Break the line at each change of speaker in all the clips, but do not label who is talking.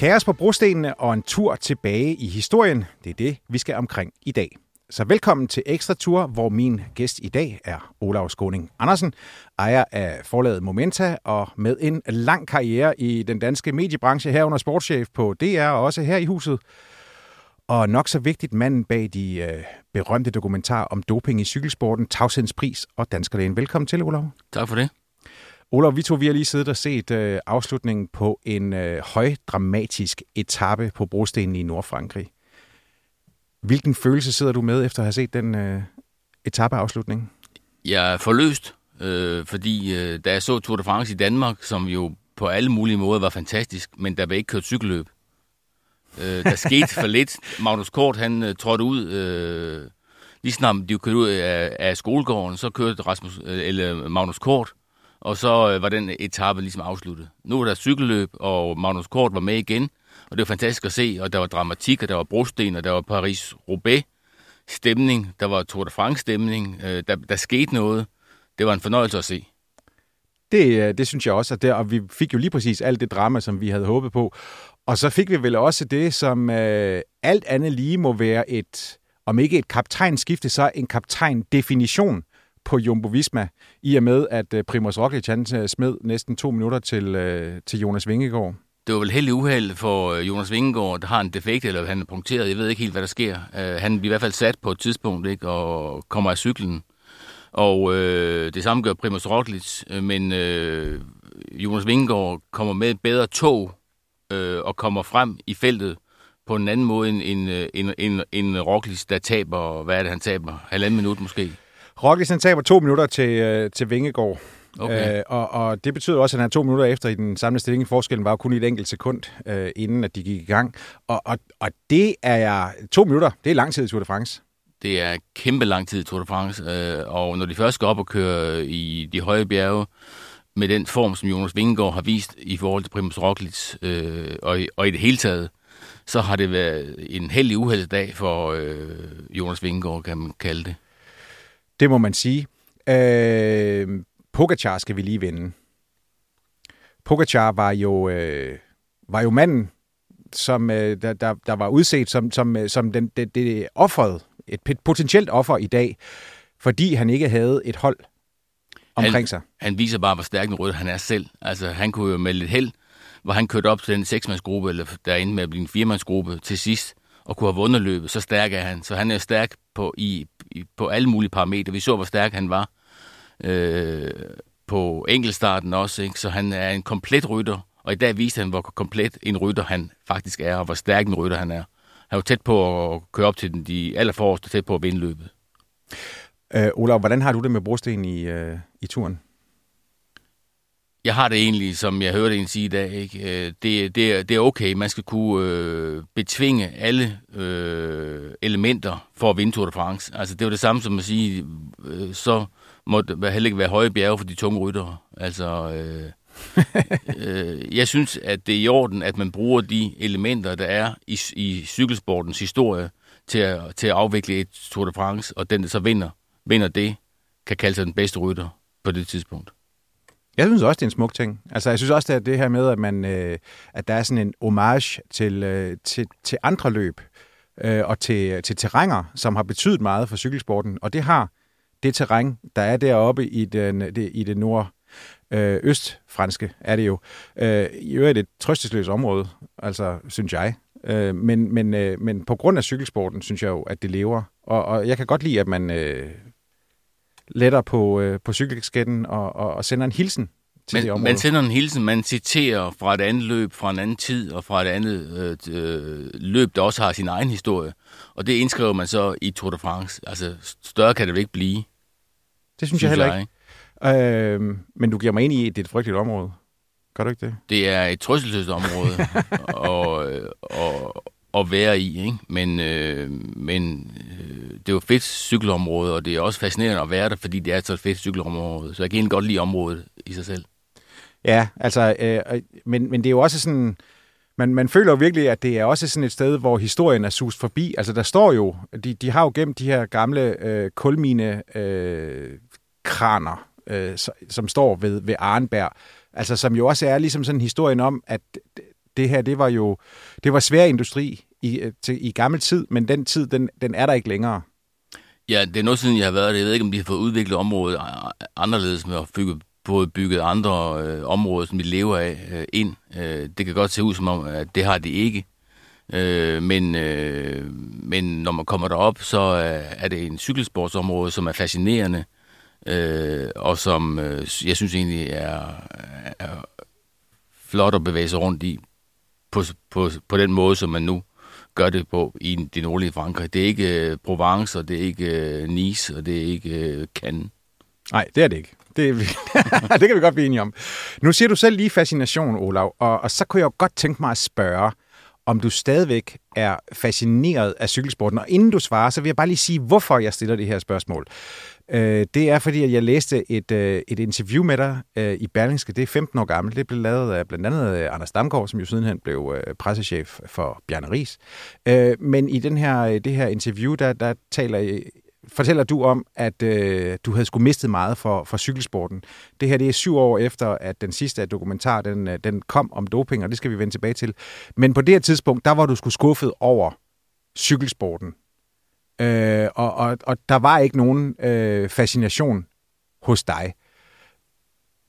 Kaos på brostenene og en tur tilbage i historien, det er det, vi skal omkring i dag. Så velkommen til Ekstra Tur, hvor min gæst i dag er Olav Skåning Andersen, ejer af forlaget Momenta og med en lang karriere i den danske mediebranche herunder sportschef på DR og også her i huset. Og nok så vigtigt manden bag de øh, berømte dokumentarer om doping i cykelsporten, Tavsens Pris og Danskerlægen. Velkommen til, Olav.
Tak for det.
Olav, vi to vi har lige siddet og set øh, afslutningen på en øh, højdramatisk etape på brostenen i Nordfrankrig. Hvilken følelse sidder du med efter at have set den øh, etapeafslutning?
Jeg er forløst, øh, fordi øh, da jeg så Tour de France i Danmark, som jo på alle mulige måder var fantastisk, men der var ikke kørt cykelløb. Øh, der skete for lidt. Magnus Kort, han øh, trådte ud, øh, lige snart de kørte ud af, af skolegården, så kørte Rasmus, øh, eller Magnus Kort, og så øh, var den etape ligesom afsluttet. Nu var der cykelløb, og Magnus Kort var med igen, og det var fantastisk at se, og der var dramatik, og der var brosten, og der var Paris-Roubaix stemning, der var Tour de France stemning, øh, der, der skete noget. Det var en fornøjelse at se.
Det, øh, det synes jeg også, at det, og vi fik jo lige præcis alt det drama, som vi havde håbet på. Og så fik vi vel også det, som øh, alt andet lige må være et, om ikke et kaptajnskifte, så en kaptajn-definition på Jumbo Visma, i og med, at øh, Primoz Roglic han øh, smed næsten to minutter til, øh, til Jonas Vingegaard.
Det var vel heldig uheld for øh, Jonas Vingegaard, der har en defekt, eller han er punkteret. Jeg ved ikke helt, hvad der sker. han bliver i hvert fald sat på et tidspunkt, ikke, og kommer af cyklen. Og øh, det samme gør Primoz Roglic, men øh, Jonas Vingegaard kommer med et bedre tog øh, og kommer frem i feltet på en anden måde end, end, end, end, end Roglic, der taber, hvad er det, han taber? Halvanden minut måske.
Roglic han taber to minutter til, øh, til Vingegaard. Okay. Øh, og, og det betyder også, at han er to minutter efter i den samlede stilling. Forskellen var jo kun i et enkelt sekund, øh, inden at de gik i gang. Og, og, og det er. To minutter, det er lang tid i Tour de France.
Det er kæmpe lang tid i Tour de France. Øh, og når de først skal op og køre i de høje bjerge, med den form, som Jonas Vingegaard har vist i forhold til Primus Roglic, øh, og, og i det hele taget, så har det været en heldig uheldsdag for øh, Jonas Vingegaard, kan man kalde det.
Det må man sige. Øh, Pogacar skal vi lige vinde. Pogacar var jo, øh, var jo manden, som øh, der, der, der var udset som, som, øh, som den, det, det offeret, et potentielt offer i dag, fordi han ikke havde et hold omkring
han,
sig.
Han viser bare, hvor stærk en rytter han er selv. Altså, han kunne jo med lidt held, hvor han kørte op til den seksmandsgruppe, eller der endte med at blive en firemandsgruppe til sidst, og kunne have vundet løbet. Så stærk er han. Så han er stærk på, i, i, på alle mulige parametre. Vi så, hvor stærk han var øh, på enkelstarten også. Ikke? Så han er en komplet rytter. Og i dag viste han, hvor komplet en rytter han faktisk er, og hvor stærk en rytter han er. Han var tæt på at køre op til den, de allerforreste, tæt på at vinde løbet.
Øh, Olav, hvordan har du det med brosten i, øh, i turen?
Jeg har det egentlig, som jeg hørte en sige i dag, ikke? Øh, det, det, er, det er okay. Man skal kunne øh, betvinge alle øh, elementer for at vinde Tour de France. Altså, det var det samme som at sige, øh, så må det heller ikke være høje bjerge for de tunge ryttere. Altså, øh, øh, jeg synes, at det er i orden, at man bruger de elementer, der er i, i cykelsportens historie, til at, til at afvikle et Tour de France, og den, der så vinder, vinder det, kan kalde sig den bedste rytter på det tidspunkt.
Jeg synes også, det er en smuk ting. Altså, jeg synes også, det er det her med, at, man, øh, at der er sådan en homage til, øh, til, til andre løb øh, og til, til terrænger, som har betydet meget for cykelsporten. Og det har det terræn, der er deroppe i, den, det, i det nord, Øh, østfranske er det jo. Øh, I øvrigt et trøstesløst område, altså, synes jeg. Øh, men, men, øh, men på grund af cykelsporten, synes jeg jo, at det lever. Og, og jeg kan godt lide, at man øh, letter på, øh, på cykelskætten og, og, og sender en hilsen til
man,
det område.
Man sender en hilsen, man citerer fra et andet løb, fra en anden tid, og fra et andet øh, løb, der også har sin egen historie. Og det indskriver man så i Tour de France. Altså, større kan det vel ikke blive.
Det synes, synes jeg heller jeg. ikke. Øh, men du giver mig ind i, at det er et frygteligt område. Gør du ikke det?
Det er et trøsteløst område at, at, at være i, ikke? Men, øh, men øh, det er jo fedt cykelområde, og det er også fascinerende at være der, fordi det er så et fedt cykelområde. Så jeg kan egentlig godt lide området i sig selv.
Ja, altså, øh, øh men, men det er jo også sådan, man, man føler jo virkelig, at det er også sådan et sted, hvor historien er sus forbi. Altså, der står jo, de, de har jo gemt de her gamle øh, kulmine øh, kraner, øh, som står ved, ved Arnberg, altså som jo også er ligesom sådan historien om, at det her, det var jo, det var svær industri i, øh, til, i gammel tid, men den tid, den, den er der ikke længere.
Ja, det er noget siden, jeg har været der. Jeg ved ikke, om de har fået udviklet området anderledes med at bygge, både bygget andre øh, områder, som vi lever af, øh, ind. Øh, det kan godt se ud som om, at det har de ikke. Øh, men, øh, men når man kommer derop, så er, er det en cykelsportsområde, som er fascinerende, øh, og som øh, jeg synes egentlig er, er flot at bevæge sig rundt i på, på, på den måde, som man nu gør det på i det nordlige Frankrig. Det er ikke øh, Provence, og det er ikke øh, Nice, og det er ikke øh, Cannes.
Nej, det er det ikke. Det, det kan vi godt blive enige om. Nu siger du selv lige fascination, Olav, og, og så kunne jeg jo godt tænke mig at spørge, om du stadigvæk er fascineret af cykelsporten. Og inden du svarer, så vil jeg bare lige sige, hvorfor jeg stiller det her spørgsmål. Øh, det er fordi, at jeg læste et, øh, et interview med dig øh, i Berlingske. Det er 15 år gammelt. Det blev lavet af blandt andet øh, Anders Damgaard, som jo sidenhen blev øh, pressechef for Bjarne Ries. Øh, men i den her, øh, det her interview, der, der taler øh, fortæller du om, at øh, du havde skulle mistet meget for, for cykelsporten. Det her det er syv år efter, at den sidste dokumentar den, den kom om doping, og det skal vi vende tilbage til. Men på det her tidspunkt, der var du skulle skuffet over cykelsporten. Øh, og, og, og der var ikke nogen øh, fascination hos dig.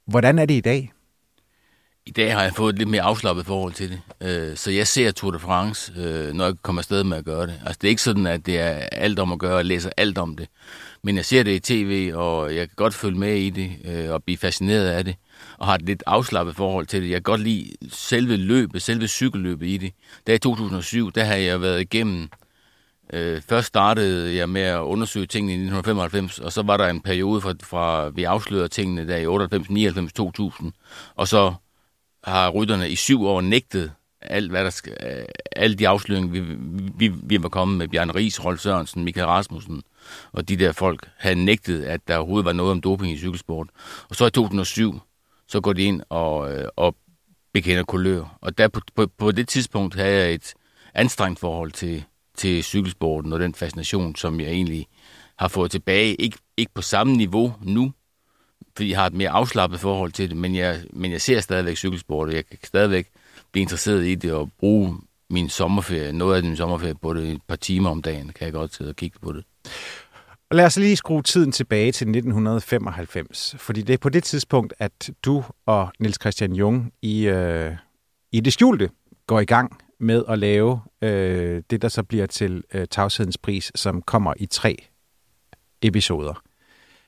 Hvordan er det i dag?
I dag har jeg fået et lidt mere afslappet forhold til det. Øh, så jeg ser Tour de France, øh, når jeg kommer afsted med at gøre det. Altså det er ikke sådan, at det er alt om at gøre, og læser alt om det. Men jeg ser det i tv, og jeg kan godt følge med i det, øh, og blive fascineret af det, og har et lidt afslappet forhold til det. Jeg kan godt lide selve løbet, selve cykelløbet i det. Da i 2007, der har jeg været igennem Øh, først startede jeg med at undersøge tingene i 1995, og så var der en periode fra, fra vi afslørede tingene der i 98, 99, 2000, og så har rytterne i syv år nægtet alt, hvad der skal, øh, alle de afsløringer, vi, vi, vi var kommet med, Bjørn Ries, Rolf Sørensen, Michael Rasmussen, og de der folk havde nægtet, at der overhovedet var noget om doping i cykelsport. Og så i 2007, så går de ind og, øh, og bekender kulør. Og der på, på, på det tidspunkt havde jeg et anstrengt forhold til, til cykelsporten og den fascination, som jeg egentlig har fået tilbage. Ikke, ikke på samme niveau nu, fordi jeg har et mere afslappet forhold til det, men jeg, men jeg ser stadigvæk cykelsport, og jeg kan stadigvæk blive interesseret i det og bruge min sommerferie, noget af min sommerferie på det, et par timer om dagen, kan jeg godt sidde og kigge på det.
Og lad os lige skrue tiden tilbage til 1995, fordi det er på det tidspunkt, at du og Niels Christian Jung i, øh, i det skjulte går i gang med at lave øh, det, der så bliver til øh, Tavshedens Pris, som kommer i tre episoder.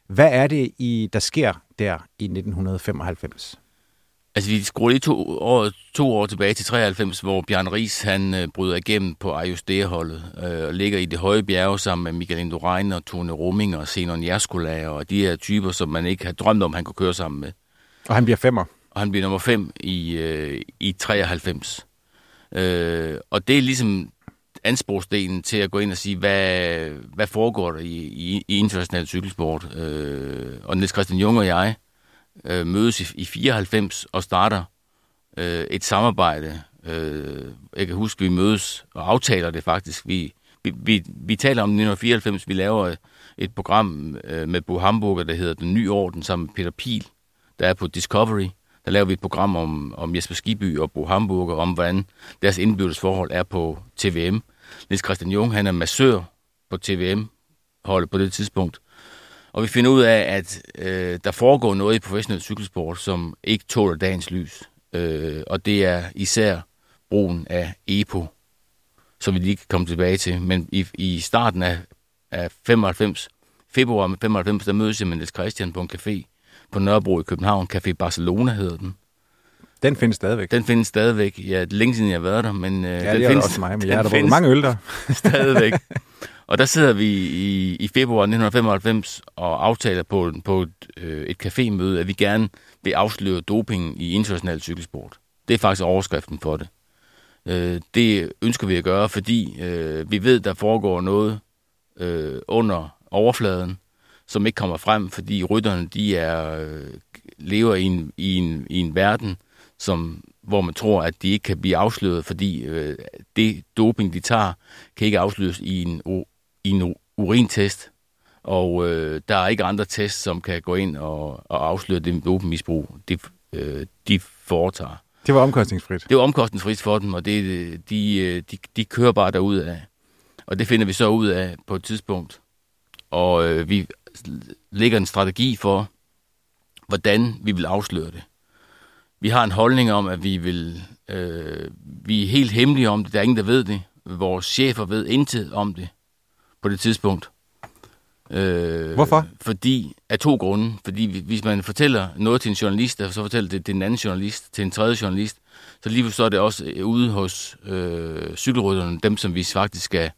Hvad er det, i der sker der i 1995?
Altså, vi skruer lige to år, to år tilbage til 93, hvor Bjørn Ries han øh, bryder igennem på Ajustere-holdet øh, og ligger i det høje bjerge sammen med Michael Indurain og Tone Roming og Zenon Jaskola og de her typer, som man ikke har drømt om, han kunne køre sammen med.
Og han bliver femmer.
Og han bliver nummer fem i, øh, i 93. Øh, og det er ligesom ansporsdelen til at gå ind og sige, hvad, hvad foregår der i, i, i international cykelsport. Øh, og Niels Christian Jung og jeg øh, mødes i, i 94 og starter øh, et samarbejde. Øh, jeg kan huske, vi mødes og aftaler det faktisk. Vi, vi, vi, vi taler om 1994, vi laver øh, et program øh, med Bo Hamburger, der hedder Den Nye Orden, sammen med Peter Pil, der er på Discovery der laver vi et program om, om Jesper Skiby og Bo Hamburg, og om hvordan deres indbyrdes forhold er på TVM. Niels Christian Jung, han er massør på TVM holdet på det tidspunkt. Og vi finder ud af, at øh, der foregår noget i professionel cykelsport, som ikke tåler dagens lys. Øh, og det er især brugen af EPO, som vi lige kan komme tilbage til. Men i, i starten af, af 95, februar 95, der mødes jeg med Niels Christian på en café på Nørrebro i København. Café Barcelona hedder den.
Den findes stadigvæk.
Den findes stadigvæk. Ja, det er længe siden, jeg har været der, men øh,
ja,
den
det
findes,
også mig, men jeg har der mange øl der.
stadigvæk. Og der sidder vi i, i februar 1995 og aftaler på, på et, øh, et cafémøde, at vi gerne vil afsløre doping i international cykelsport. Det er faktisk overskriften for det. Øh, det ønsker vi at gøre, fordi øh, vi ved, der foregår noget øh, under overfladen, som ikke kommer frem, fordi rytterne de er, øh, lever i en, i, en, i en verden, som, hvor man tror, at de ikke kan blive afsløret, fordi øh, det doping, de tager, kan ikke afsløres i en, i en urintest. Og øh, der er ikke andre tests, som kan gå ind og, og afsløre det dopingmisbrug, de, øh, de foretager.
Det var omkostningsfrit?
Det var omkostningsfrit for dem, og det, de, de, de kører bare derud af. Og det finder vi så ud af på et tidspunkt. Og øh, vi lægger en strategi for, hvordan vi vil afsløre det. Vi har en holdning om, at vi vil, øh, vi er helt hemmelige om det. Der er ingen, der ved det. Vores chefer ved intet om det på det tidspunkt.
Øh, Hvorfor?
Fordi, af to grunde. Fordi hvis man fortæller noget til en journalist, og så fortæller det til en anden journalist, til en tredje journalist, så lige så er det også ude hos øh, cykelrytterne, dem som vi faktisk skal,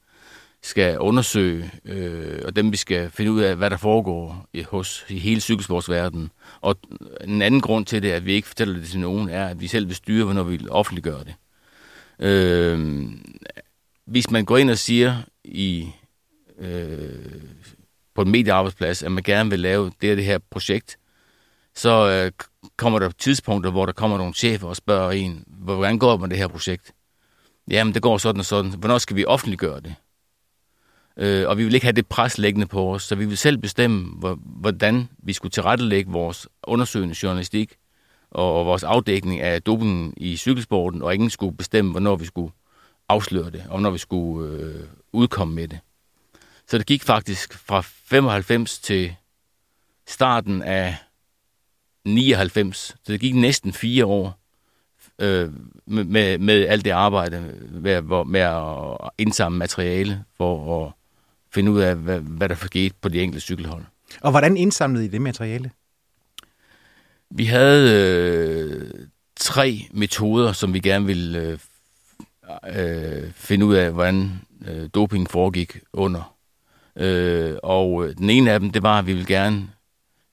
skal undersøge, øh, og dem vi skal finde ud af, hvad der foregår i, hos i hele cykelsportsverdenen. Og en anden grund til det, at vi ikke fortæller det til nogen, er, at vi selv vil styre, hvornår vi offentliggør det. Øh, hvis man går ind og siger i øh, på en mediearbejdsplads, at man gerne vil lave det her, det her projekt, så øh, kommer der tidspunkter, hvor der kommer nogle chefer og spørger en, hvordan går det med det her projekt? Jamen, det går sådan og sådan. Hvornår skal vi offentliggøre det? Øh, og vi ville ikke have det pres læggende på os, så vi ville selv bestemme, hvordan vi skulle tilrettelægge vores undersøgende journalistik og vores afdækning af dopingen i cykelsporten, og ingen skulle bestemme, hvornår vi skulle afsløre det, og når vi skulle øh, udkomme med det. Så det gik faktisk fra 95 til starten af 99. Så det gik næsten fire år øh, med, med alt det arbejde med, med at indsamle materiale for at finde ud af, hvad, hvad der skete på de enkelte cykelhold.
Og hvordan indsamlede I det materiale?
Vi havde øh, tre metoder, som vi gerne ville øh, øh, finde ud af, hvordan øh, doping foregik under Øh, og den ene af dem, det var, at vi vil gerne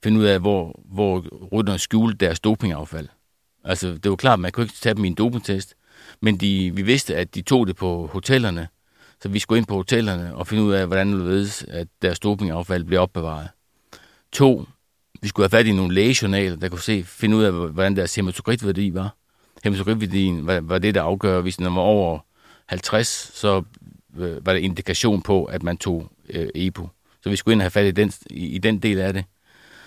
finde ud af, hvor, hvor rytterne skjulte deres dopingaffald. Altså, det var klart, man kunne ikke tage dem i en dopingtest, men de, vi vidste, at de tog det på hotellerne, så vi skulle ind på hotellerne og finde ud af, hvordan det ved, at deres dopingaffald blev opbevaret. To, vi skulle have fat i nogle lægejournaler, der kunne se, finde ud af, hvordan deres hematokritværdi var. Hematokritværdien var, var det, der afgør, hvis den var over 50, så øh, var der indikation på, at man tog øh, EPO. Så vi skulle ind og have fat i den, i, i den del af det.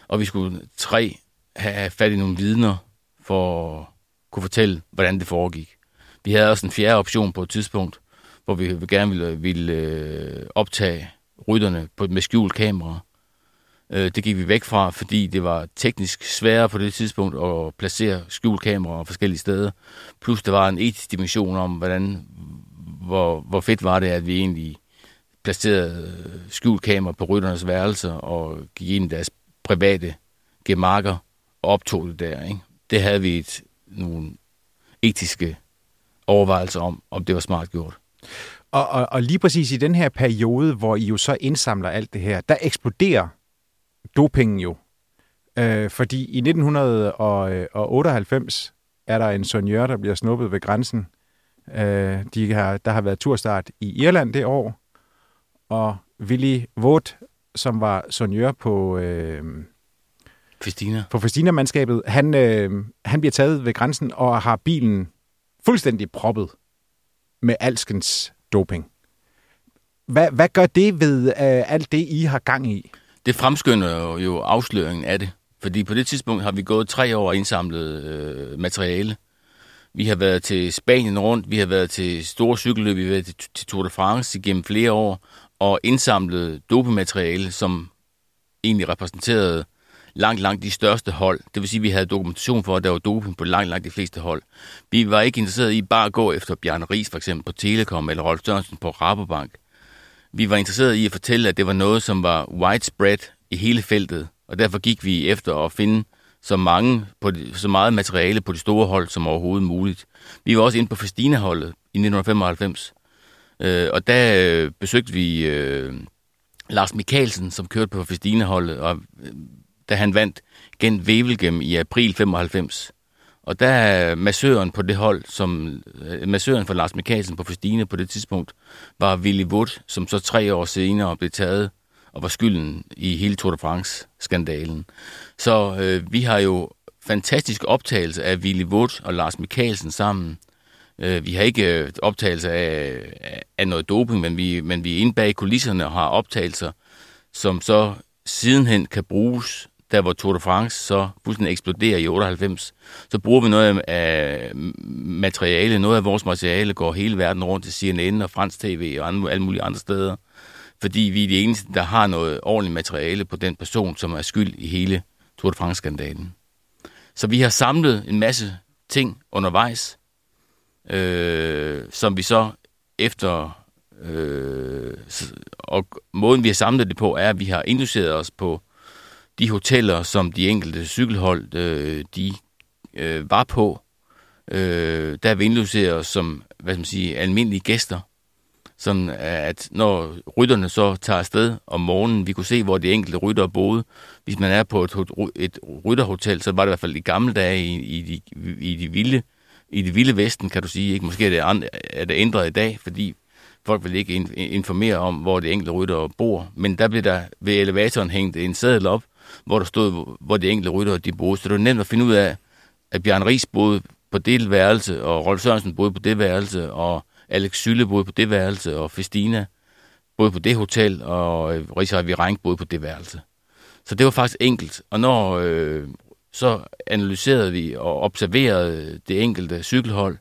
Og vi skulle tre have fat i nogle vidner for at kunne fortælle, hvordan det foregik. Vi havde også en fjerde option på et tidspunkt, hvor vi gerne ville, ville øh, optage rytterne på, med skjult kamera. Øh, det gik vi væk fra, fordi det var teknisk sværere på det tidspunkt at placere skjult kamera forskellige steder. Plus der var en etisk dimension om, hvordan, hvor, hvor fedt var det, at vi egentlig placerede øh, skjult kamera på rytternes værelser og gik ind i deres private gemakker og optog det der. Ikke? Det havde vi et, nogle etiske overvejelser om, om det var smart gjort.
Og, og, og lige præcis i den her periode, hvor I jo så indsamler alt det her, der eksploderer dopingen jo. Øh, fordi i 1998 er der en sonjør, der bliver snuppet ved grænsen. Øh, de har, der har været turstart i Irland det år, og Willy Vogt, som var sonjør på... Øh,
Festina.
På Festina-mandskabet. Han, øh, han bliver taget ved grænsen og har bilen fuldstændig proppet med alskens doping. Hvad, hvad gør det ved øh, alt det, I har gang i?
Det fremskynder jo, afsløringen af det. Fordi på det tidspunkt har vi gået tre år og indsamlet øh, materiale. Vi har været til Spanien rundt, vi har været til store cykelløb, vi har været til, til Tour de France igennem flere år, og indsamlet dopemateriale, som egentlig repræsenterede langt, langt de største hold. Det vil sige, at vi havde dokumentation for, at der var doping på langt, langt de fleste hold. Vi var ikke interesseret i bare at gå efter Bjarne Ries for eksempel på Telekom, eller Rolf Sørensen på Rabobank. Vi var interesseret i at fortælle, at det var noget, som var widespread i hele feltet, og derfor gik vi efter at finde så, mange på de, så meget materiale på de store hold som overhovedet muligt. Vi var også inde på Festina-holdet i 1995, øh, og der øh, besøgte vi øh, Lars Mikkelsen, som kørte på Festina-holdet, og øh, da han vandt gen Wevelgem i april 95. Og der er massøren på det hold, som øh, massøren for Lars Mikkelsen på Festine på det tidspunkt, var Willy Wood, som så tre år senere blev taget og var skylden i hele Tour de France-skandalen. Så øh, vi har jo fantastisk optagelse af Willy Wood og Lars Mikkelsen sammen. Øh, vi har ikke øh, optagelse af, af noget doping, men vi, men vi er inde bag kulisserne og har optagelser, som så sidenhen kan bruges der hvor Tour de France så pludselig eksploderer i 98, så bruger vi noget af materiale, noget af vores materiale går hele verden rundt til CNN og fransk tv og alle mulige andre steder, fordi vi er de eneste, der har noget ordentligt materiale på den person, som er skyld i hele Tour de France-skandalen. Så vi har samlet en masse ting undervejs, øh, som vi så efter... Øh, og måden, vi har samlet det på, er, at vi har induceret os på de hoteller, som de enkelte cykelhold øh, de øh, var på. Øh, der er vi som hvad skal man sige, almindelige gæster, som øh, at når rytterne så tager afsted om morgenen, vi kunne se, hvor de enkelte ryttere boede. Hvis man er på et, et rytterhotel, så var det i hvert fald i gamle dage i, i, de, i de vilde i det vilde vesten, kan du sige. Ikke? Måske er det, andre, er det ændret i dag, fordi folk vil ikke informere om, hvor de enkelte ryttere bor. Men der blev der ved elevatoren hængt en sædel op, hvor der stod, hvor de enkelte ryttere de boede. Så det var nemt at finde ud af, at Bjørn Ries boede på det værelse, og Rolf Sørensen boede på det værelse, og Alex Sylle boede på det værelse, og Festina boede på det hotel, og øh, Richard Virenk boede på det værelse. Så det var faktisk enkelt. Og når øh, så analyserede vi og observerede det enkelte cykelhold,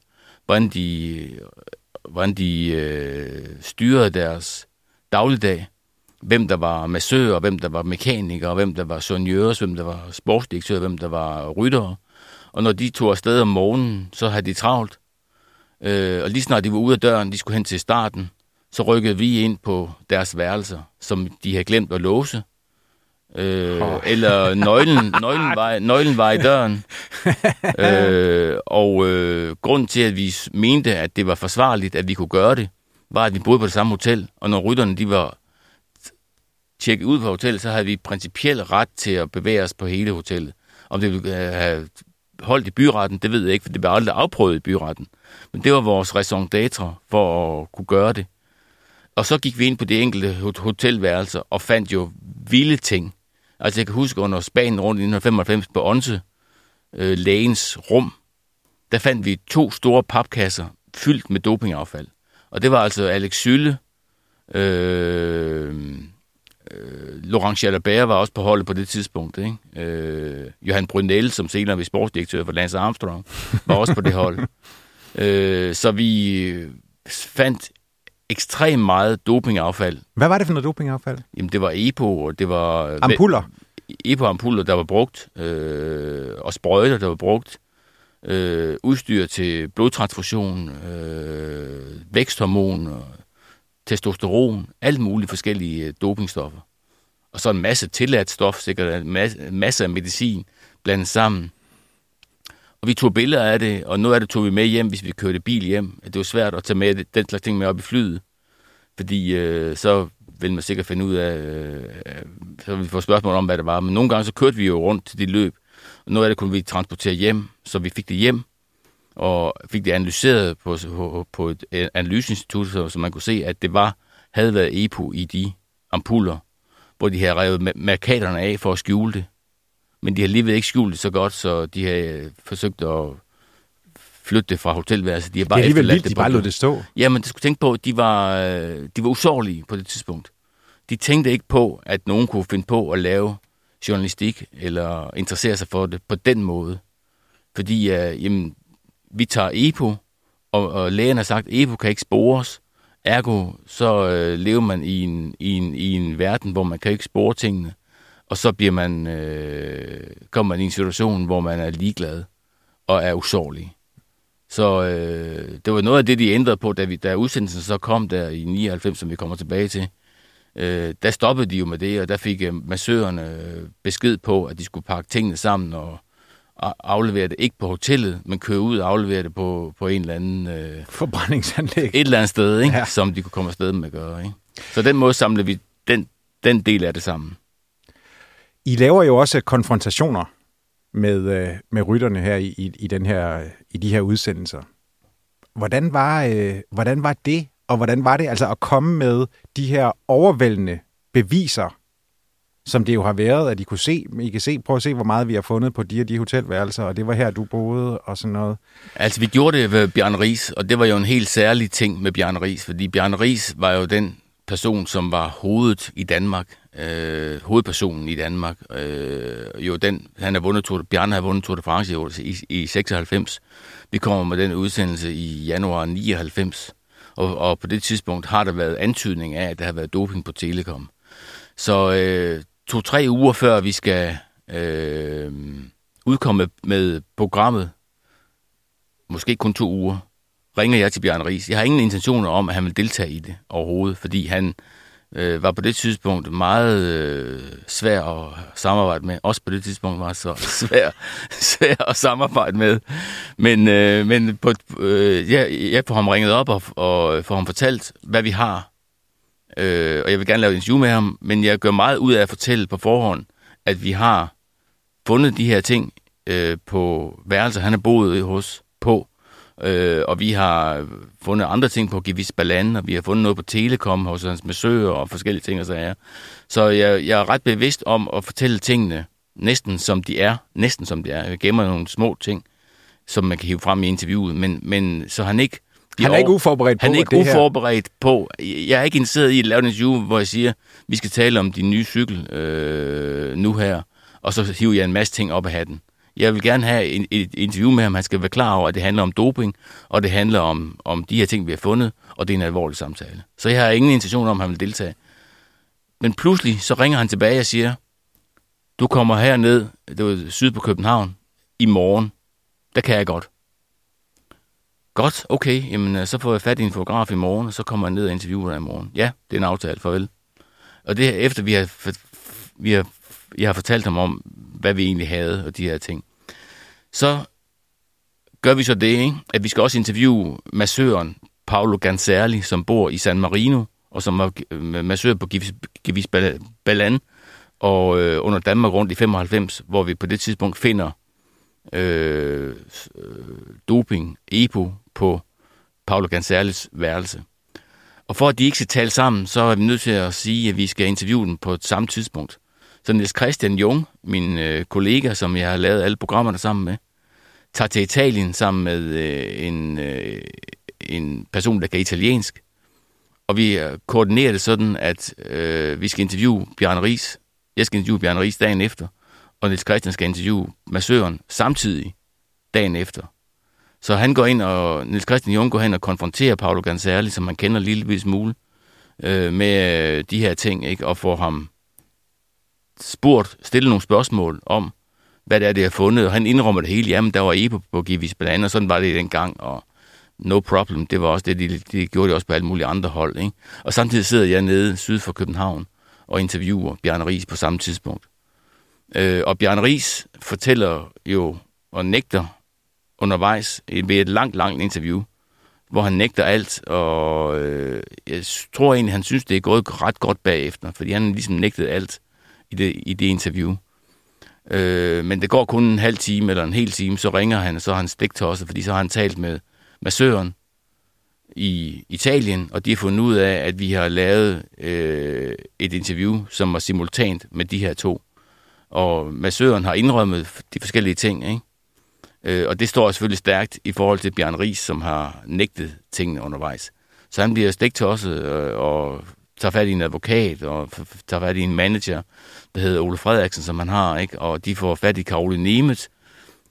hvordan de, øh, hvordan de øh, styrede deres dagligdag, hvem der var massører, hvem der var mekanikere, hvem der var sonjører, hvem der var sportsdirektører, hvem der var ryttere. Og når de tog afsted om morgenen, så havde de travlt. Øh, og lige snart de var ude af døren, de skulle hen til starten, så rykkede vi ind på deres værelser, som de havde glemt at låse. Øh, oh. Eller nøglen, nøglen, var, nøglen var i døren. øh, og øh, grunden til, at vi mente, at det var forsvarligt, at vi kunne gøre det, var, at vi boede på det samme hotel. Og når rytterne de var tjekket ud på hotellet, så havde vi principielt ret til at bevæge os på hele hotellet. Om det ville øh, have holdt i byretten, det ved jeg ikke, for det blev aldrig afprøvet i byretten. Men det var vores raison d'être for at kunne gøre det. Og så gik vi ind på de enkelte hotelværelser og fandt jo vilde ting. Altså jeg kan huske under Spanien rundt i 1995 på Onse, øh, lægens rum, der fandt vi to store papkasser fyldt med dopingaffald. Og det var altså Alex Sylle, øh, øh, Laurent Jalabert var også på holdet på det tidspunkt. Ikke? Øh, Johan Brunel, som senere blev sportsdirektør for Lance Armstrong, var også på det hold. Øh, så vi fandt ekstremt meget dopingaffald.
Hvad var det for noget dopingaffald?
Jamen, det var EPO, og det var...
Ampuller?
EPO-ampuller, der var brugt, øh, og sprøjter, der var brugt, øh, udstyr til blodtransfusion, øh, væksthormon, og testosteron, alt muligt forskellige øh, dopingstoffer. Og så en masse tilladt stof, sikkert en masse, masse af medicin blandet sammen. Og vi tog billeder af det, og noget af det tog vi med hjem, hvis vi kørte bil hjem. Det var svært at tage med den slags ting med op i flyet, fordi øh, så vil man sikkert finde ud af, øh, så vi får spørgsmål om, hvad det var. Men nogle gange så kørte vi jo rundt til de løb, og noget af det kunne vi transportere hjem, så vi fik det hjem, og fik det analyseret på, på, et analyseinstitut, så, man kunne se, at det var havde været EPO i de ampuller, hvor de havde revet markaterne af for at skjule det. Men de har alligevel ikke skjult det så godt, så de har øh, forsøgt at flytte det fra hotelværelset.
De har bare det er alligevel vildt, de bare lod det stå.
Ja, men du skulle tænke på, at de var, øh, de var usårlige på det tidspunkt. De tænkte ikke på, at nogen kunne finde på at lave journalistik eller interessere sig for det på den måde. Fordi uh, jamen, vi tager EPO, og, og lægen har sagt, at EPO kan ikke spores. Ergo, så øh, lever man i en, i, en, i en verden, hvor man kan ikke spore tingene. og så bliver man, øh, kommer man i en situation, hvor man er ligeglad og er usårlig. Så øh, det var noget af det, de ændrede på, da, vi, da udsendelsen så kom der i 99, som vi kommer tilbage til. Øh, der stoppede de jo med det, og der fik øh, massørerne øh, besked på, at de skulle pakke tingene sammen og aflevere det ikke på hotellet, men køre ud og aflevere det på, på en eller anden... Øh,
Forbrændingsanlæg.
Et eller andet sted, ikke? Ja. som de kunne komme afsted med at gøre. Ikke? Så den måde samlede vi den, den del af det sammen.
I laver jo også konfrontationer med, øh, med rytterne her i, i, i, den her, i de her udsendelser. Hvordan var, øh, hvordan var det, og hvordan var det altså at komme med de her overvældende beviser, som det jo har været, at I kunne se, I kan se, prøv at se, hvor meget vi har fundet på de og de hotelværelser, og det var her, du boede, og sådan noget.
Altså, vi gjorde det ved Bjørn Ries, og det var jo en helt særlig ting med Bjørn Ries, fordi Bjørn Ries var jo den person, som var hovedet i Danmark, øh, hovedpersonen i Danmark. Øh, jo den, han har vundet Tour, Bjarne har vundet Tour de France i, i, i 96. Vi kommer med den udsendelse i januar 99, og, og på det tidspunkt har der været antydning af, at der har været doping på Telekom. Så øh, to-tre uger før vi skal øh, udkomme med programmet, måske kun to uger, ringer jeg til Bjørn Ries. Jeg har ingen intentioner om, at han vil deltage i det overhovedet, fordi han øh, var på det tidspunkt meget øh, svær at samarbejde med. Også på det tidspunkt var så svær, svær at samarbejde med. Men, øh, men på, øh, jeg, jeg får ham ringet op og, og får ham fortalt, hvad vi har. Øh, og jeg vil gerne lave en interview med ham, men jeg gør meget ud af at fortælle på forhånd, at vi har fundet de her ting øh, på værelser, han har boet hos på Øh, og vi har fundet andre ting på Givis Balan, og vi har fundet noget på Telekom hos hans besøger og forskellige ting og så er. Så jeg, jeg er ret bevidst om at fortælle tingene næsten som de er. Næsten som de er. Jeg gemmer nogle små ting, som man kan hive frem i interviewet, men, men så han ikke
han er ikke uforberedt på
Han er ikke det uforberedt her. på. Jeg er ikke interesseret i at lave en interview, hvor jeg siger, vi skal tale om din nye cykel øh, nu her, og så hiver jeg en masse ting op af hatten. Jeg vil gerne have en, et interview med ham. Han skal være klar over, at det handler om doping, og det handler om, om de her ting, vi har fundet, og det er en alvorlig samtale. Så jeg har ingen intention om, at han vil deltage. Men pludselig så ringer han tilbage og siger, du kommer herned, det var syd på København, i morgen. Der kan jeg godt. Godt, okay, jamen øh, så får jeg fat i en fotograf i morgen, og så kommer jeg ned og interviewer dig i morgen. Ja, det er en aftale, farvel. Og det efter vi har, vi har, jeg har fortalt ham om, hvad vi egentlig havde, og de her ting. Så gør vi så det, ikke? at vi skal også interviewe massøren Paolo Ganserli, som bor i San Marino, og som var øh, massør på Givis Balan, og øh, under Danmark rundt i 95, hvor vi på det tidspunkt finder Øh, øh, doping, EPO, på Paolo Ganserlis værelse. Og for at de ikke skal tale sammen, så er vi nødt til at sige, at vi skal interviewe dem på et samme tidspunkt. Så Niels Christian Jung, min øh, kollega, som jeg har lavet alle programmerne sammen med, tager til Italien sammen med øh, en, øh, en person, der kan italiensk. Og vi øh, koordinerer det sådan, at øh, vi skal interviewe Bjørn Ries. Jeg skal interviewe Bjørn Ries dagen efter, og Niels Christian skal interviewe massøren samtidig dagen efter. Så han går ind, og Niels Christian Jung går hen og konfronterer Paolo Ganserli, som man kender lille smule, øh, med øh, de her ting, ikke? og får ham spurgt, stillet nogle spørgsmål om, hvad det er, det har fundet, og han indrømmer det hele. Jamen, der var EPO på Givis blandt og sådan var det dengang, og no problem, det var også det, de, de gjorde det også på alle mulige andre hold. Ikke? Og samtidig sidder jeg nede syd for København og interviewer Bjørn Ries på samme tidspunkt. Øh, og Bjørn Ries fortæller jo og nægter undervejs ved et langt, langt interview, hvor han nægter alt, og øh, jeg tror egentlig, han synes, det er gået ret godt bagefter, fordi han ligesom nægtede alt i det, i det interview. Øh, men det går kun en halv time eller en hel time, så ringer han, og så har han stik til os, fordi så har han talt med massøren i Italien, og de har fundet ud af, at vi har lavet øh, et interview, som var simultant med de her to. Og massøren har indrømmet de forskellige ting, ikke? Øh, og det står selvfølgelig stærkt i forhold til Bjørn Ries, som har nægtet tingene undervejs. Så han bliver stik til os øh, og tager fat i en advokat og tager fat i en manager, der hedder Ole Frederiksen, som han har, ikke? og de får fat i Karoline Nemet,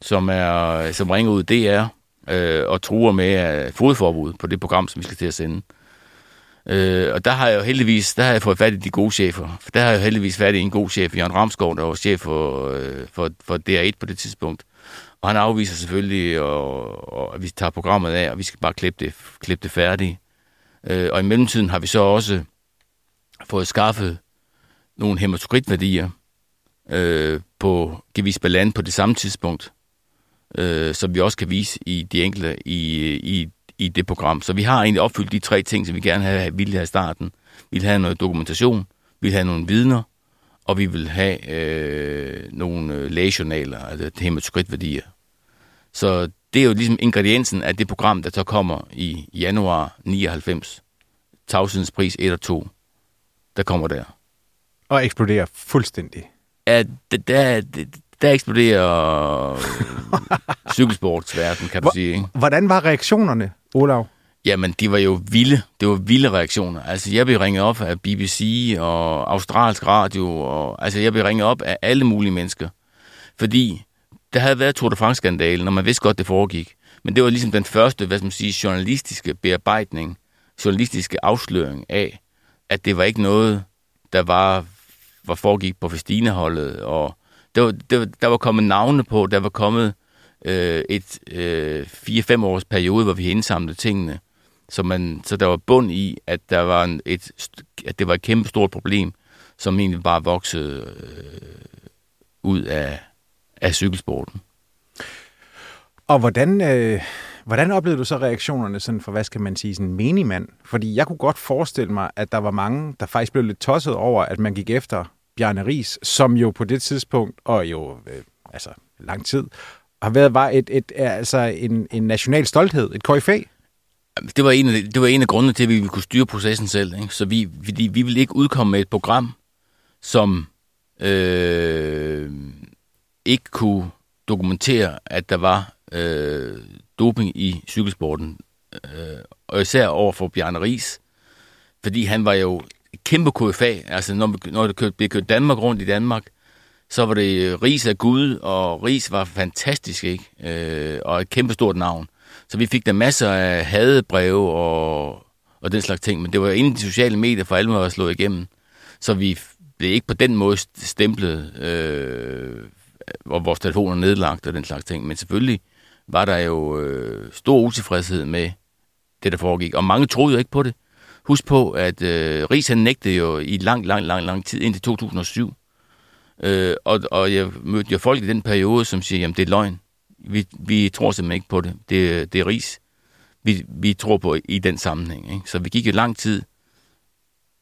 som, er, som ringer ud DR øh, og truer med øh, uh, fodforbud på det program, som vi skal til at sende. Øh, Øh, og der har jeg jo heldigvis, der har jeg fået fat i de gode chefer. For der har jeg jo heldigvis fat i en god chef, Jørgen Ramskov, der var chef for, øh, for, for DR1 på det tidspunkt. Og han afviser selvfølgelig, og, og, at vi tager programmet af, og vi skal bare klippe det, klippe det færdigt. Øh, og i mellemtiden har vi så også fået skaffet nogle hematokritværdier øh, på Gevis Balan på det samme tidspunkt, øh, som vi også kan vise i de enkelte i, i, i det program. Så vi har egentlig opfyldt de tre ting, som vi gerne have, ville have i starten. Vi vil have noget dokumentation, vi vil have nogle vidner, og vi vil have øh, nogle øh, lægejournaler, altså hematokritværdier. Så det er jo ligesom ingrediensen af det program, der så kommer i januar 99. Tavshedens pris 1 og 2. Der kommer der.
Og eksploderer fuldstændig.
Ja, der, der, der eksploderer cykelsportsverden, kan du
Hvor,
sige. Ikke?
Hvordan var reaktionerne, Olav?
Jamen, de var jo vilde. Det var vilde reaktioner. Altså, jeg blev ringet op af BBC og Australsk Radio, og altså, jeg blev ringet op af alle mulige mennesker. Fordi der havde været Tour de France-skandale, når man vidste godt, det foregik. Men det var ligesom den første, hvad skal man sige, journalistiske bearbejdning, journalistiske afsløring af, at det var ikke noget, der var, var foregik på Festina-holdet, og der var, der, var, der var kommet navne på, der var kommet øh, et øh, 4-5 års periode, hvor vi indsamlede tingene, så, man, så der var bund i, at, der var en, et, at det var et kæmpe stort problem, som egentlig bare voksede øh, ud af, af cykelsporten.
Og hvordan, øh, hvordan oplevede du så reaktionerne sådan for, hvad skal man sige, sådan en menigmand? Fordi jeg kunne godt forestille mig, at der var mange, der faktisk blev lidt tosset over, at man gik efter Bjarne Ries, som jo på det tidspunkt, og jo øh, altså lang tid, har været var et, et, altså en, en national stolthed, et KFA.
Det var, en af, det var en af grundene til, at vi ville kunne styre processen selv. Ikke? Så vi, vi, vi ville ikke udkomme med et program, som øh, ikke kunne dokumentere, at der var øh, doping i cykelsporten. Øh, og især over for Bjarne Ries, fordi han var jo kæmpe KFA. Altså, når, vi, når det kørte, blev kørt Danmark rundt i Danmark, så var det øh, Ris af Gud, og Ris var fantastisk, ikke? Øh, og et kæmpe stort navn. Så vi fik der masser af hadebreve og, og den slags ting, men det var inden de sociale medier for alvor var slået igennem. Så vi blev ikke på den måde stemplet, øh, og vores telefoner nedlagt og den slags ting. Men selvfølgelig var der jo øh, stor utilfredshed med det, der foregik. Og mange troede jo ikke på det. Husk på, at øh, Ries han nægtede jo i lang, lang, lang, lang tid, indtil 2007. Øh, og, og jeg mødte jo folk i den periode, som siger, jamen det er løgn. Vi, vi tror simpelthen ikke på det. Det, det er ris. Vi, vi tror på i den sammenhæng. Ikke? Så vi gik jo lang tid.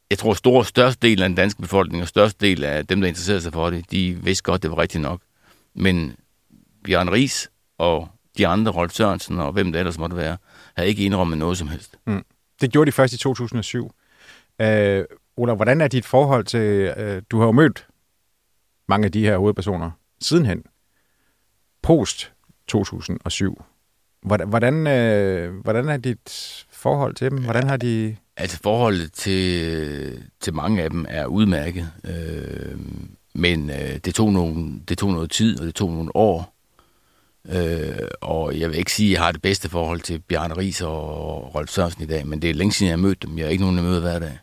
Jeg tror, stor, største del af den danske befolkning og største del af dem, der interesserede sig for det, de vidste godt, det var rigtigt nok. Men Bjørn Ries og de andre, Rolf Sørensen og hvem det ellers måtte være, havde ikke indrømmet noget som helst.
Mm. Det gjorde de først i 2007. Øh, Ola, hvordan er dit forhold til... Øh, du har jo mødt mange af de her hovedpersoner sidenhen. Post 2007. Hvordan, hvordan, øh, hvordan er dit forhold til dem? Hvordan har de...
Altså forholdet til, til mange af dem er udmærket, øh, men øh, det, tog nogle, det tog noget tid, og det tog nogle år. Øh, og jeg vil ikke sige, at jeg har det bedste forhold til Bjarne Ries og Rolf Sørensen i dag, men det er længe siden, jeg har mødt dem. Jeg er ikke nogen, jeg møder hver dag.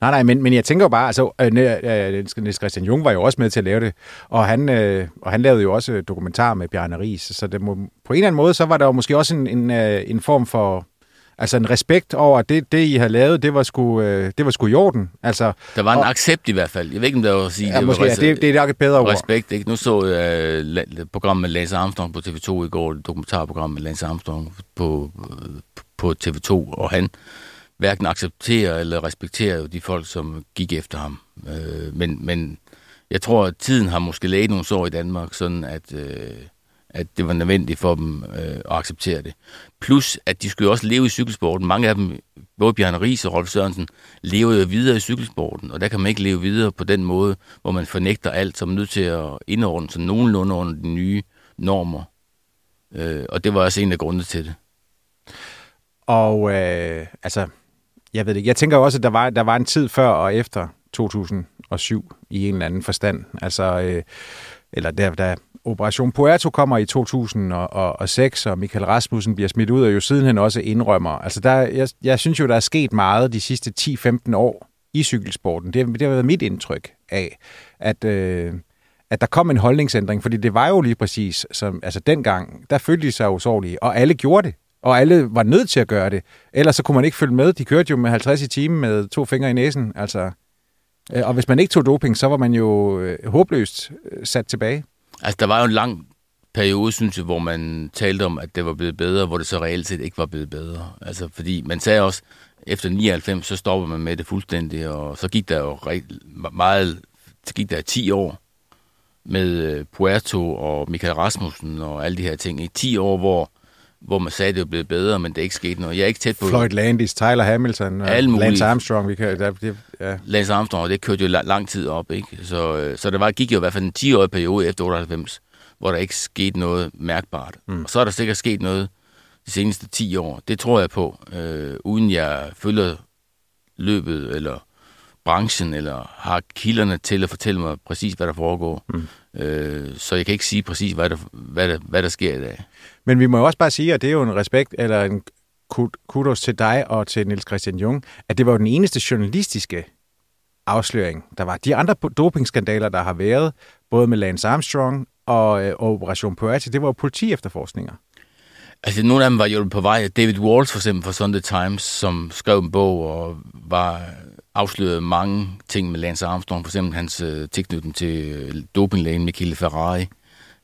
Nej, nej, men, men jeg tænker jo bare, altså, øh, øh Niels Christian Jung var jo også med til at lave det, og han, øh, og han lavede jo også dokumentar med Bjarne Ries, så det må, på en eller anden måde, så var der jo måske også en, en, øh, en form for, altså en respekt over, at det, det I havde lavet, det var sgu, øh, det var sgu i orden. Altså,
der var en
og,
accept i hvert fald. Jeg ved ikke, om der var at sige,
ja,
det
måske,
var
ja, det, det er nok et bedre ord.
Respekt, ikke? Nu så jeg uh, programmet med Lance Armstrong på TV2 i går, et dokumentarprogram med Lance Armstrong på, på TV2, og han hverken accepterer eller respekterer de folk, som gik efter ham. Øh, men, men jeg tror, at tiden har måske læget nogle sår i Danmark, sådan at, øh, at det var nødvendigt for dem øh, at acceptere det. Plus, at de skulle jo også leve i cykelsporten. Mange af dem, både Bjørn Ries og Rolf Sørensen, lever jo videre i cykelsporten, og der kan man ikke leve videre på den måde, hvor man fornægter alt, som er nødt til at indordne sig nogenlunde under de nye normer. Øh, og det var også en af grundene til det.
Og øh, altså, jeg ved det ikke. Jeg tænker også, at der var, der var en tid før og efter 2007 i en eller anden forstand. Altså, øh, eller der, der, Operation Puerto kommer i 2006, og Michael Rasmussen bliver smidt ud, og jo sidenhen også indrømmer. Altså der, jeg, jeg synes jo, der er sket meget de sidste 10-15 år i cykelsporten. Det, det har været mit indtryk af, at, øh, at der kom en holdningsændring, fordi det var jo lige præcis, som, altså dengang, der følte de sig usårlige, og alle gjorde det. Og alle var nødt til at gøre det. Ellers så kunne man ikke følge med. De kørte jo med 50 i timen med to fingre i næsen. Altså, øh, og hvis man ikke tog doping, så var man jo øh, håbløst øh, sat tilbage.
Altså, der var jo en lang periode, synes jeg, hvor man talte om, at det var blevet bedre, hvor det så reelt set ikke var blevet bedre. Altså, fordi man sagde også, efter 99, så stopper man med det fuldstændig, og så gik der jo meget, så gik der 10 år med øh, Puerto og Michael Rasmussen og alle de her ting. I 10 år, hvor hvor man sagde, at det var blevet bedre, men det er ikke sket noget. Jeg er ikke tæt på...
Floyd Landis, Tyler Hamilton,
Alle
Lance Armstrong. Vi kan, der,
det, ja. Lance Armstrong, det kørte jo lang, tid op. Ikke? Så, øh, så det var, gik jo i hvert fald en 10-årig periode efter 98, hvor der ikke skete noget mærkbart. Mm. Og så er der sikkert sket noget de seneste 10 år. Det tror jeg på, øh, uden jeg følger løbet eller branchen, eller har kilderne til at fortælle mig præcis, hvad der foregår. Mm. Øh, så jeg kan ikke sige præcis, hvad der, hvad, der, hvad der sker i dag.
Men vi må jo også bare sige, at det er jo en respekt, eller en kudos til dig og til Niels Christian Jung, at det var jo den eneste journalistiske afsløring, der var. De andre dopingskandaler, der har været, både med Lance Armstrong og, øh, Operation Puerto, det var jo politi efterforskninger.
Altså, nogle af dem var jo på vej. David Walsh, for eksempel, fra Sunday Times, som skrev en bog og var afsløret mange ting med Lance Armstrong, for eksempel hans øh, tilknytning til øh, dopinglægen Michele Ferrari,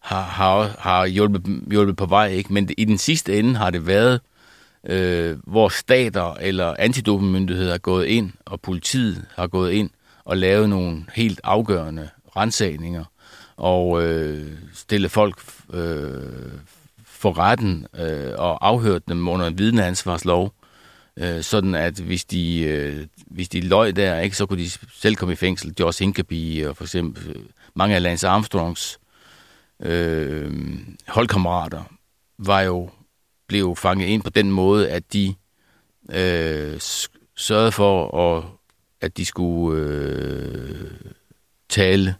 har, har, har hjulpet, hjulpet på vej, ikke? men i den sidste ende har det været, øh, hvor stater eller antidopingmyndigheder er gået ind, og politiet har gået ind og lavet nogle helt afgørende rensagninger, og øh, stille folk øh, for retten øh, og afhørt dem under en vidneansvarslov, øh, sådan at hvis de, øh, hvis de løg der, ikke, så kunne de selv komme i fængsel. George Hinkeby og for eksempel øh, mange af Lance Armstrongs øh, holdkammerater var jo, blev fanget ind på den måde, at de øh, sørgede for, at, at de skulle øh, tale.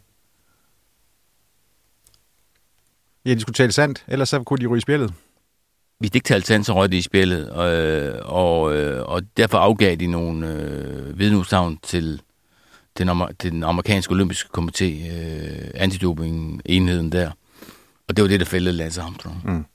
Ja, de skulle tale sandt, ellers så kunne de ryge i spillet.
Hvis de ikke talte sandt, så røg de i spillet, og, og, øh, og derfor afgav de nogle øh, vidneudsagn til, den, til den amerikanske olympiske komité, øh, antidoping-enheden der. Og det var det, der fældede Lance Armstrong. Mm.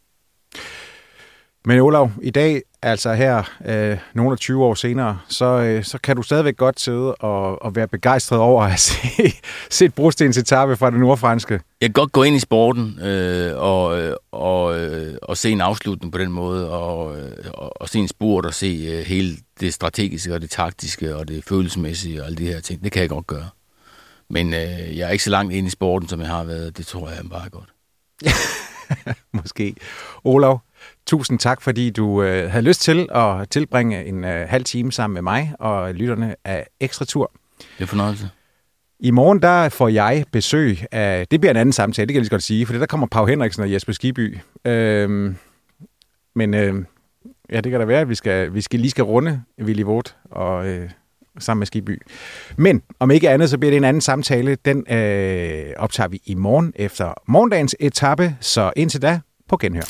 Men Olav, i dag, altså her, øh, nogle af 20 år senere, så, øh, så kan du stadigvæk godt sidde og, og være begejstret over at se, se et brostens etape fra det nordfranske.
Jeg kan godt gå ind i sporten øh, og, øh, og, øh, og se en afslutning på den måde, og, øh, og, og se en spurt og se øh, hele det strategiske og det taktiske og det følelsesmæssige og alle de her ting. Det kan jeg godt gøre. Men øh, jeg er ikke så langt ind i sporten, som jeg har været. Det tror jeg bare godt.
Måske. Olav, tusind tak, fordi du øh, havde lyst til at tilbringe en øh, halv time sammen med mig og lytterne af Ekstra Tur.
Det er fornøjelse.
I morgen der får jeg besøg af, det bliver en anden samtale, det kan jeg lige godt sige, for der kommer Pau Henriksen og Jesper Skiby. Øhm, men øh, ja, det kan da være, at vi, skal, vi skal lige skal runde Willy Vogt og... Øh, sammen med Skiby. Men om ikke andet, så bliver det en anden samtale. Den øh, optager vi i morgen efter morgendagens etape, så indtil da på genhør.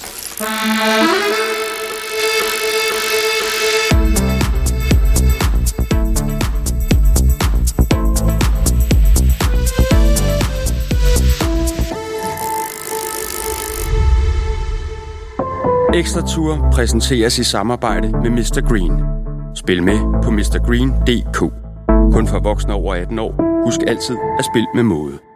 Ekstra Tour præsenteres i samarbejde med Mr. Green. Spil med på mrgreen.dk. Kun for voksne over 18 år. Husk altid at spille med måde.